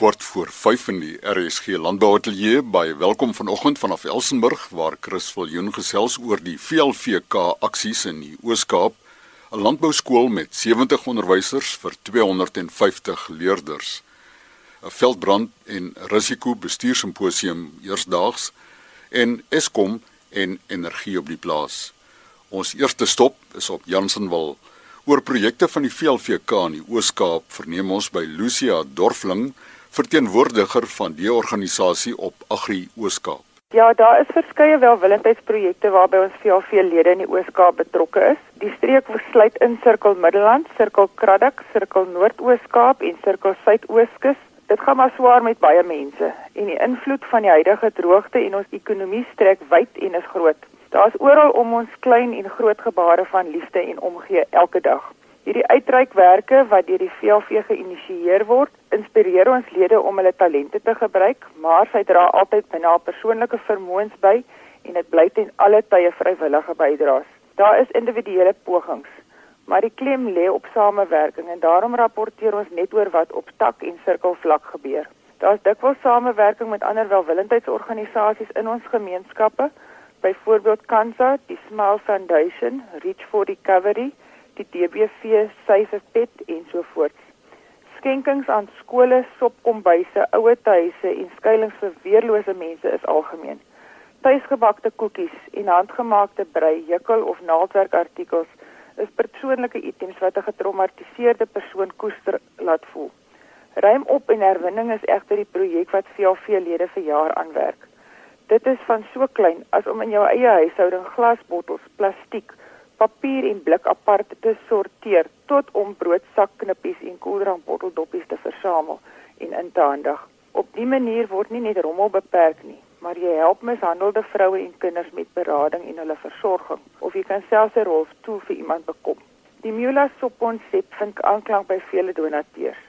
kwart voor 5 in die RSG Landbouateljee. Baie welkom vanoggend vanaf Elsenburg waar Chris Viljoen gesels oor die VLVK aksies in die Oos-Kaap, 'n landbouskool met 70 onderwysers vir 250 leerders. 'n Veldbrand en risiko bestuursimposium eersdaags en Eskom en energie op die plaas. Ons eerste stop is op Jansenwil. Oor projekte van die VLVK in die Oos-Kaap verneem ons by Lucia Dorfling verteenwoordiger van die organisasie op Agri Ooskaap. Ja, daar is verskeie welwillendheidsprojekte waarby ons VLV-lede in die Ooskaap betrokke is. Die streek sluit in Sirkel Middelland, Sirkel Kraddock, Sirkel Noord-Ooskaap en Sirkel Suidooskus. Dit gaan maar swaar met baie mense en die invloed van die huidige droogte en ons ekonomie strek wyd en is groot. Daar's oral om ons klein en groot gebare van liefde en omgee elke dag. Hierdie uitreikwerke wat deur die VLV geïnisieer word, inspireer ons lede om hulle talente te gebruik, maar sy dra altyd binne haar persoonlike vermoëns by en dit bly ten alle tye vrywillige bydraes. Daar is individuele pogings, maar die klem lê op samewerking en daarom rapporteer ons net oor wat op tak en sirkelvlak gebeur. Daar is dikwels samewerking met ander welwillendheidsorganisasies in ons gemeenskappe, byvoorbeeld Kansa, die Smile Foundation, Reach for Recovery, die DBV, Save Pet en so voort skenkings aan skole, sopkombuise, ouetehuise en skuilings vir weerlose mense is algemeen. Tuisgebakte koekies en handgemaakte brei, jukkel of naaldwerkartikels is persoonlike items wat 'n getraumatiseerde persoon koester laat voel. Ruim op en herwinning is egter die projek wat VLV-lede vir jaar aanwerk. Dit is van so klein as om in jou eie huishouding glasbottels, plastiek, papier en blik apart te sorteer tot om broodsakknippies en koeldrankbotteldoppies te versamel en in te handig. Op dië manier word nie net rommel beperk nie, maar jy help mishandelde vroue en kinders met berading en hulle versorging of jy kan selfs 'n rolstoel vir iemand bekom. Die Mula sop konsep vind aanklank by vele donateurs.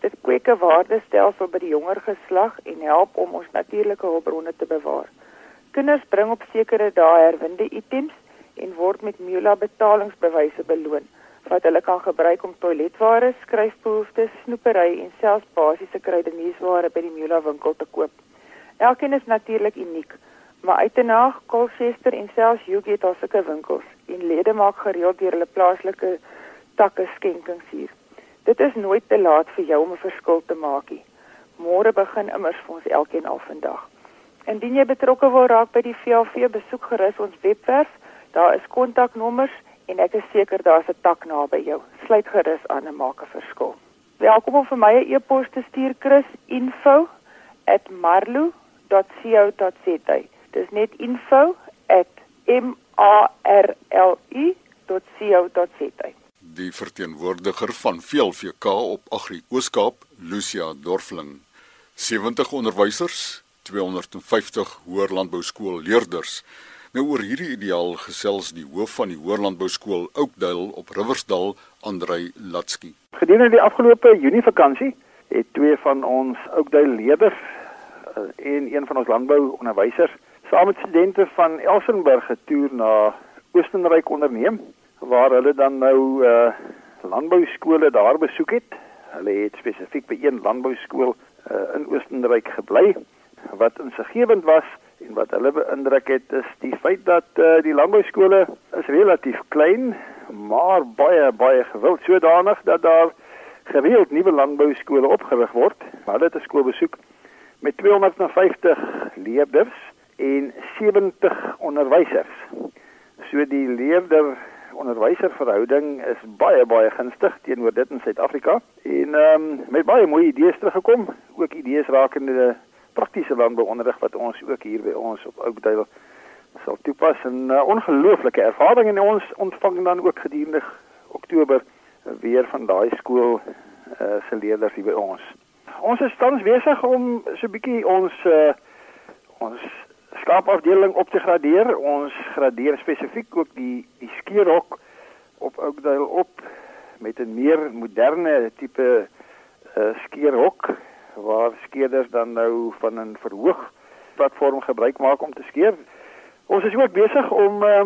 Dit kweek 'n waardestelsel by die jonger geslag en help om ons natuurlike hulpbronne te bewaar. Kinders bring op sekere dae herwinde items en word met Mula betalingsbewyse beloon wat hulle kan gebruik om toiletware, skryfbehoeftes, snoepery en selfs basiese kruideniersware by die Mula winkel te koop. Elkeen is natuurlik uniek, maar uitenaag Colchester en selfs Yugi het al sulke winkels en lede maak gereeld deur hulle plaaslike takke skenkings hier. Dit is nooit te laat vir jou om 'n verskil te maak nie. Môre begin immers vir ons elkeen al vandag. Indien jy betrokke wil raak by die VLV, besoek gerus ons webwerf Daar is kontaknommers en ek is seker daar's 'n tak naby jou. Sluit gerus aan en maak 'n verskil. Welkom om vir my 'n e-pos te stuur Chris info@marlu.co.za. Dis net info@m-a-r-l-u.co.za. Die verteenwoordiger van VLVK op Agri Ooskaap, Lucia Dorfling. 70 onderwysers, 250 hoër landbouskool leerders Nou oor hierdie ideaal gesels die hoof van die Hoërlandbou skool Oakdale op Riversdal, Andrei Latsky. Gedurende die afgelope Junie vakansie het twee van ons Oakdale leerders uh, en een van ons landbou onderwysers saam met studente van Elsenburg getoer na Oostenryk onderneem waar hulle dan nou uh, landbou skole daar besoek het. Hulle het spesifiek by een landbou skool uh, in Oostenryk gebly wat insiggewend was En wat hulle beïndruk het is die feit dat uh, die landbouskole is relatief klein, maar baie baie gewild sodanig dat daar gereeld nuwe landbouskole opgerig word. Hulle het 'n skool besoek met 250 leerders en 70 onderwysers. So die leerder onderwyser verhouding is baie baie gunstig teenoor dit in Suid-Afrika en ehm um, met baie mooi idees teruggekom, ook idees rakende praktiese landbouonderrig wat ons ook hier by ons op Oakdale sal toepas en uh, ongelooflike ervaring en ons ontvang dan ook gedurende Oktober weer van daai skool uh, se leerders hier by ons. Ons is tans besig om so 'n bietjie ons uh, ons skaapafdeling op te gradeer. Ons gradeer spesifiek ook die die skeerhok op Oakdale op met 'n meer moderne tipe uh, skeerhok waar skeerders dan nou van 'n verhoog platform gebruik maak om te skeer. Ons is ook besig om uh,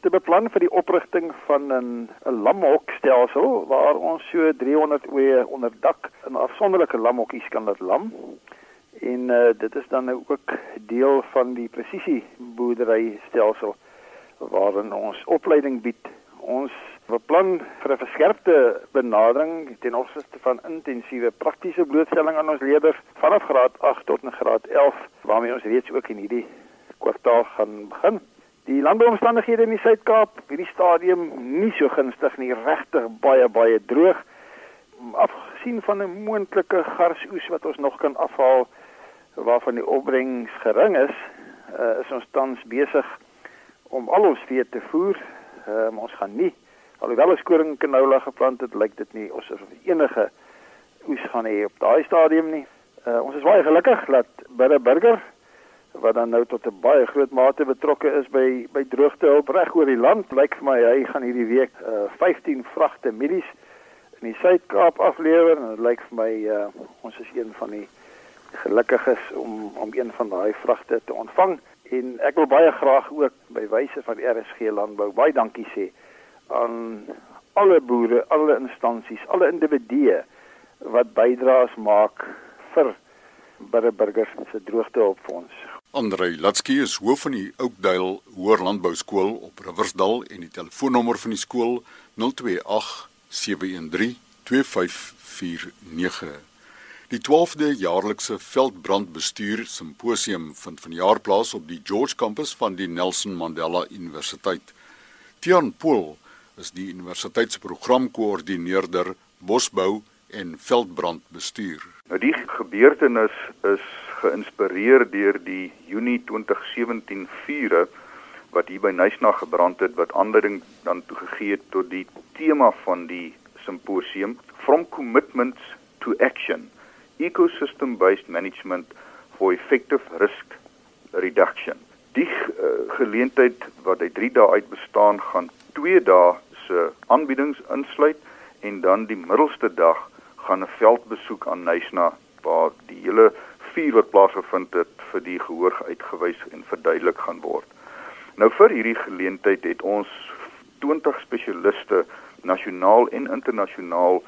te beplan vir die oprigting van 'n 'n lamhokstelsel waar ons so 300 oeye onder dak in afsonderlike lamhokkies kan laat lam. En uh, dit is dan nou ook deel van die presisie boerdery stelsel waarin ons opleiding bied. Ons beplan vir 'n verskerpte benadering ten opsigte van intensiewe praktiese blootstelling aan ons leerders vanaf graad 8 tot en graad 11 waarmee ons reeds ook in hierdie kwartaal gaan begin. Die landbouomstandighede in die Suid-Kaap, hierdie stadium nie so gunstig nie, regtig baie baie droog. Afgesien van 'n moontlike garsoes wat ons nog kan afhaal waarvan die opbrengs gering is, uh, is ons tans besig om al ons vee te voer. Um, ons gaan nie alhoewel ons koring canola geplant het, lyk dit nie ons of enige oes gaan hê op daai stadium nie. Uh, ons is baie gelukkig dat Bidde Burger wat dan nou tot 'n baie groot mate betrokke is by by droogtehulp reg oor die land. Lyk vir my hy gaan hierdie week uh, 15 vragte mielies in die Suid-Kaap aflewer en dit lyk vir my uh, ons is een van die gelukkiges om om een van daai vragte te ontvang en ek wil baie graag ook by wyse van RSG landbou baie dankie sê aan alle boere, alle instansies, alle individue wat bydraes maak vir burgers se droogtehulpfonds. Andre Latsky is hoof van die Oakdale Hoër Landbou Skool op Riversdal en die telefoonnommer van die skool 028 713 2549. Die 12de jaarlikse veldbrandbestuur simposium vind vanjaar plaas op die George kampus van die Nelson Mandela Universiteit. Tian Pool is die universiteit se programkoördineerder bosbou en veldbrandbestuur. Nou die gebeurtenis is geïnspireer deur die Junie 2017 vure wat hier by Nysna gebrand het wat aanleiding dan toe gegee het tot die tema van die simposium From Commitments to Action: Ecosystem Based Management for Effective Risk Reduction. Die uh, geleentheid wat hy 3 dae uit bestaan gaan 2 dae se aanbiedings insluit en dan die middelste dag gaan 'n veldbesoek aan Nysna waar die hele vuur wat plaasgevind het vir die gehoor uitgewys en verduidelik gaan word. Nou vir hierdie geleentheid het ons 20 spesialiste nasionaal en internasionaal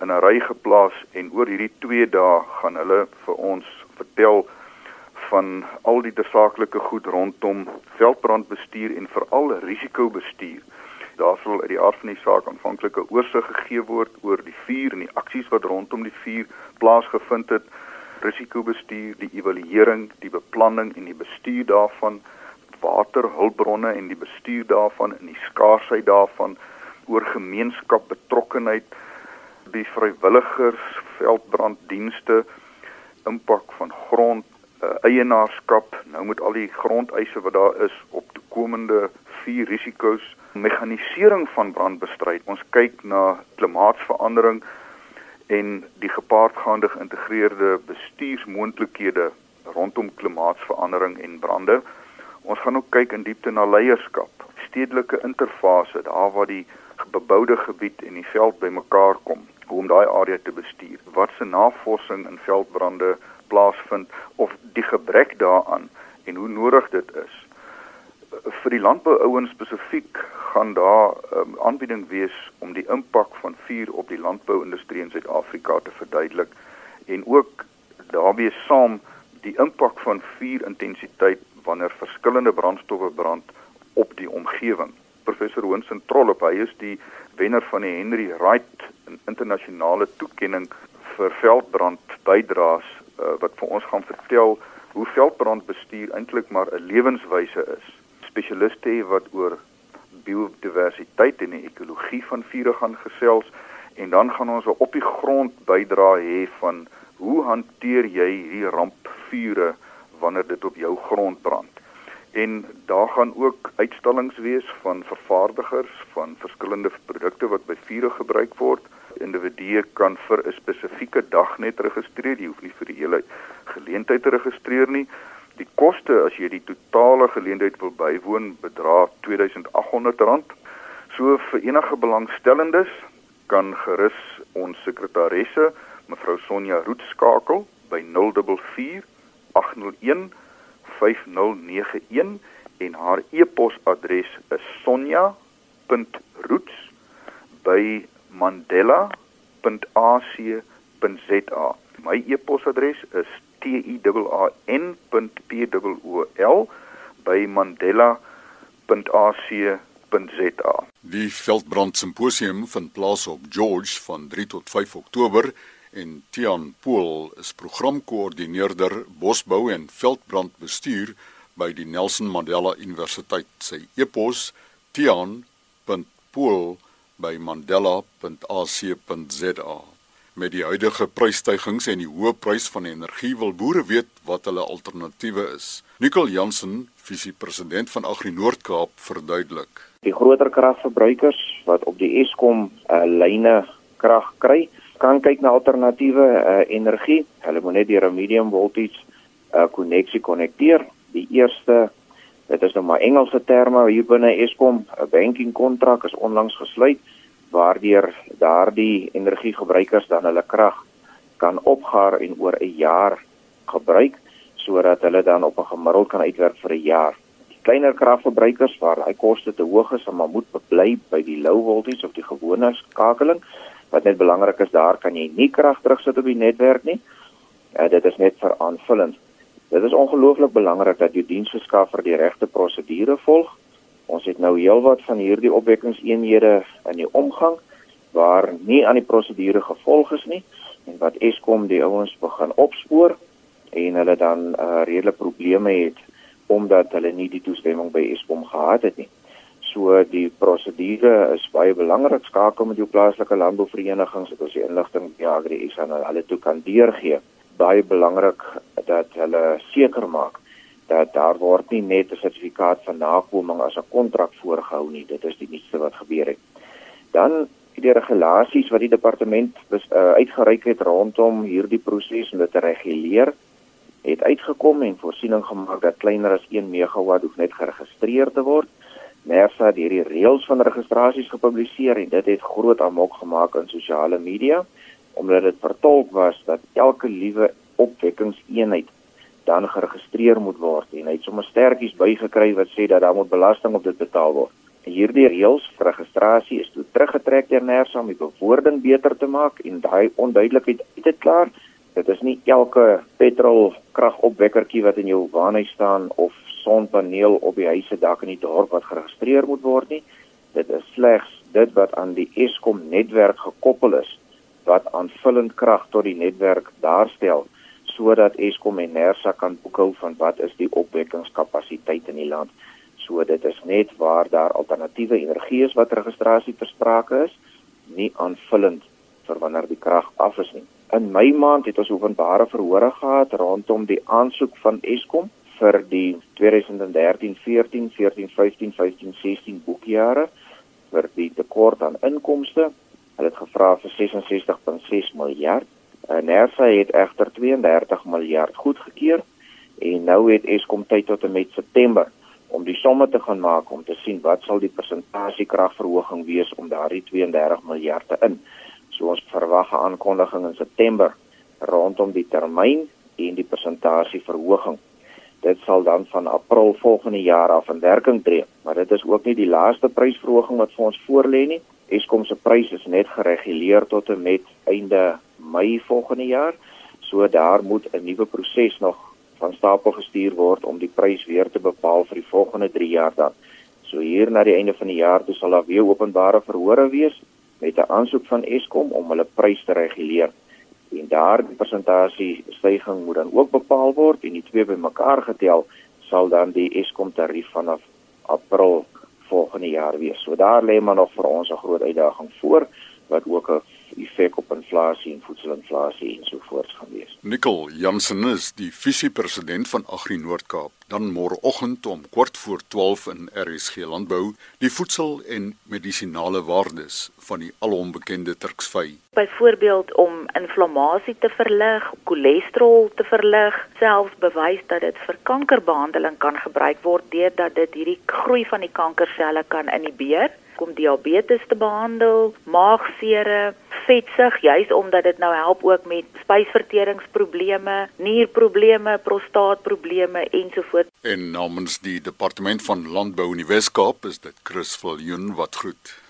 in 'n ry geplaas en oor hierdie 2 dae gaan hulle vir ons vertel van al die tersaaklike goed rondom veldbrandbestuur en veral risikobestuur. Daar sal uit die aard van die saak aanvanklike oorsig gegee word oor die vuur en die aksies wat rondom die vuur plaasgevind het, risikobestuur, die evaluering, die beplanning en die bestuur daarvan, waterhulpbronne en die bestuur daarvan en die skaarsheid daarvan, oor gemeenskap betrokkenheid, die vrywilligers, veldbranddienste, impak van grond uh, eienaarskap, nou met al die grondeise wat daar is op toekomende vier risiko's meganisering van brandbestryd. Ons kyk na klimaatsverandering en die gepaardgaande geïntegreerde bestuursmoontlikhede rondom klimaatsverandering en brande. Ons gaan ook kyk in diepte na leierskap, stedelike interfase, daar waar die beboude gebied en die veld bymekaar kom, om daai area te bestuur. Wat se navorsing in veldbrande plaasvind of die gebrek daaraan en hoe nodig dit is vir die landbououens spesifiek gaan daar 'n um, aanbieding wees om die impak van vuur op die landbouindustrie in Suid-Afrika te verduidelik en ook daarmee saam die impak van vuurintensiteit wanneer verskillende brandstowwe brand op die omgewing. Professor Hoensen Trollop, hy is die wenner van die Henry Wright internasionale toekenning vir veldbrand bydraes uh, wat vir ons gaan vertel hoe veldbrandbestuur eintlik maar 'n lewenswyse is spesialiste wat oor biodiversiteit en die ekologie van vure gaan gesels en dan gaan ons op die grond bydra hê van hoe hanteer jy hierdie rampvure wanneer dit op jou grond brand. En daar gaan ook uitstallings wees van vervaardigers van verskillende produkte wat by vure gebruik word. Individue kan vir 'n spesifieke dag net registreer, jy hoef nie vir die hele geleentheid te registreer nie. Die koste as jy die totale geleentheid wil bywoon bedra R2800. So vir enige belangstellendes kan gerus ons sekretaresse mevrou Sonja Roet skakel by 044 801 5091 en haar e-posadres is sonja.roots@mandela.ac.za. My e-posadres is tian.pol@mandela.ac.za. Die Veldbrand Simposium vind plaas op George van 3 tot 5 Oktober en Tian Pool is programkoördineerder bosbou en veldbrandbestuur by die Nelson Mandela Universiteit. Sy e-pos tian.pool@mandela.ac.za. Met die huidige prysstygings en die hoë prys van energie wil boere weet wat hulle alternatiewe is. Nicole Jansen, visiepresident van Agri Noord-Kaap, verduidelik. Die groter kragverbruikers wat op die Eskom uh, lyne krag kry, kan kyk na alternatiewe uh, energie. Hulle moet net deur 'n medium voltage uh, koneksie konnekteer. Die eerste, dit is nou maar Engelse terme hier binne Eskom, 'n banking kontrak is onlangs gesluit waardeur daardie energiegebruikers dan hulle krag kan opgaar en oor 'n jaar gebruik sodat hulle dan op 'n gemiddeld kan uitwerk vir 'n jaar. Die kleiner kragverbruikers waar hy koste te hoog is, maar moet bly by die low voltage of die gewone skakeling wat net belangrik is daar kan jy nie krag terugsit op die netwerk nie. Uh, dit is net vir aanvullend. Dit is ongelooflik belangrik dat jou diensverskaffer die regte prosedure volg. Ons het nou heelwat van hierdie opwekkingseenhede in die omgang waar nie aan die prosedure gevolg is nie en wat Eskom die ouens begin opspoor en hulle dan uh, redelike probleme het omdat hulle nie die toestemming by Eskom gehad het nie. So die prosedure is baie belangrik skakel met jou plaaslike landbouverenigings dat ons die inligting ja agri is aan hulle toe kan deurgee. Baie belangrik dat hulle seker maak dat daar word nie net 'n sertifikaat van nakoming as 'n kontrak voorgehou nie. Dit is die nuutste wat gebeur het. Dan die regulasies wat die departement bes, uh, uitgereik het rondom hierdie proses om dit te reguleer het uitgekom en voorsiening gemaak dat kleiner as 1 megawatt hoef net geregistreer te word. NERSA het hierdie reëls van registrasies gepubliseer en dit het groot amok gemaak in sosiale media omdat dit vertolk was dat elke liewe opwekkingseenheid dan geregistreer moet word en hy het sommer sterkies bygekry wat sê dat daar moet belasting op dit betaal word. En hierdie reëls vir registrasie is toe teruggetrek deur NERSA om die bewoording beter te maak en daai onduidelikheid uit te klaar. Dit is nie elke petrol kragopwekkertjie wat in jou woonhuis staan of sonpaneel op die huise dak in die dorp wat geregistreer moet word nie. Dit is slegs dit wat aan die Eskom netwerk gekoppel is wat aanvullend krag tot die netwerk daarstel sodat Eskom en Nersa kan boekhou van wat is die opwekkingskapasiteit in die land. So dit is net waar daar alternatiewe energie is wat registrasie ter sprake is, nie aanvullend vir wanneer die krag af is nie. In Mei maand het ons openbare verhore gehad rondom die aansoek van Eskom vir die 2013, 14, 14, 15, 15, 16 boekjare vir die tekort aan inkomste. Hulle het gevra vir 66.6 miljard. Nersa het egter 32 miljard goedgekeur en nou het Eskom tyd tot en met September om die somme te gaan maak om te sien wat sal die persentasie kragverhoging wees om daardie 32 miljard te in. So ons verwag 'n aankondiging in September rondom die termyn en die persentasie verhoging dit sal dan van April volgende jaar af in werking tree. Maar dit is ook nie die laaste prysverhoging wat vir ons voorlê nie. Eskom se prys is net gereguleer tot en met einde Mei volgende jaar. So daar moet 'n nuwe proses nog van stapel gestuur word om die prys weer te bepaal vir die volgende 3 jaar dan. So hier na die einde van die jaar, sal daar weer openbare verhore wees met 'n aansoek van Eskom om hulle prys te reguleer en daardie persentasie stygings moet dan ook bepaal word en die twee bymekaar getel sal dan die Eskom tarief vanaf April volgende jaar wees. So daar lê maar nog vir ons 'n groot uitdaging voor wat ook 'n effek op inflasie en voedselinflasie en so voort gaan wees. Nicole Jansen is die visiepresident van Agri Noord-Kaap. Dan môreoggend om kort voor 12 in RSG Landbou die voedsel en medisinale waardes van die alom bekende Turksvy. Byvoorbeeld om inflammasie te verlig, cholesterol te verlig, selfs bewys dat dit vir kankerbehandeling kan gebruik word deurdat dit hierdie groei van die kankerselle kan inhibeer om diabetes te behandel, maagsere, vetsug juis omdat dit nou help ook met spysverteringsprobleme, nierprobleme, prostaatprobleme ensovoorts. En namens die departement van landbou in die Wes-Kaap is dit Chris Viljoen wat groet.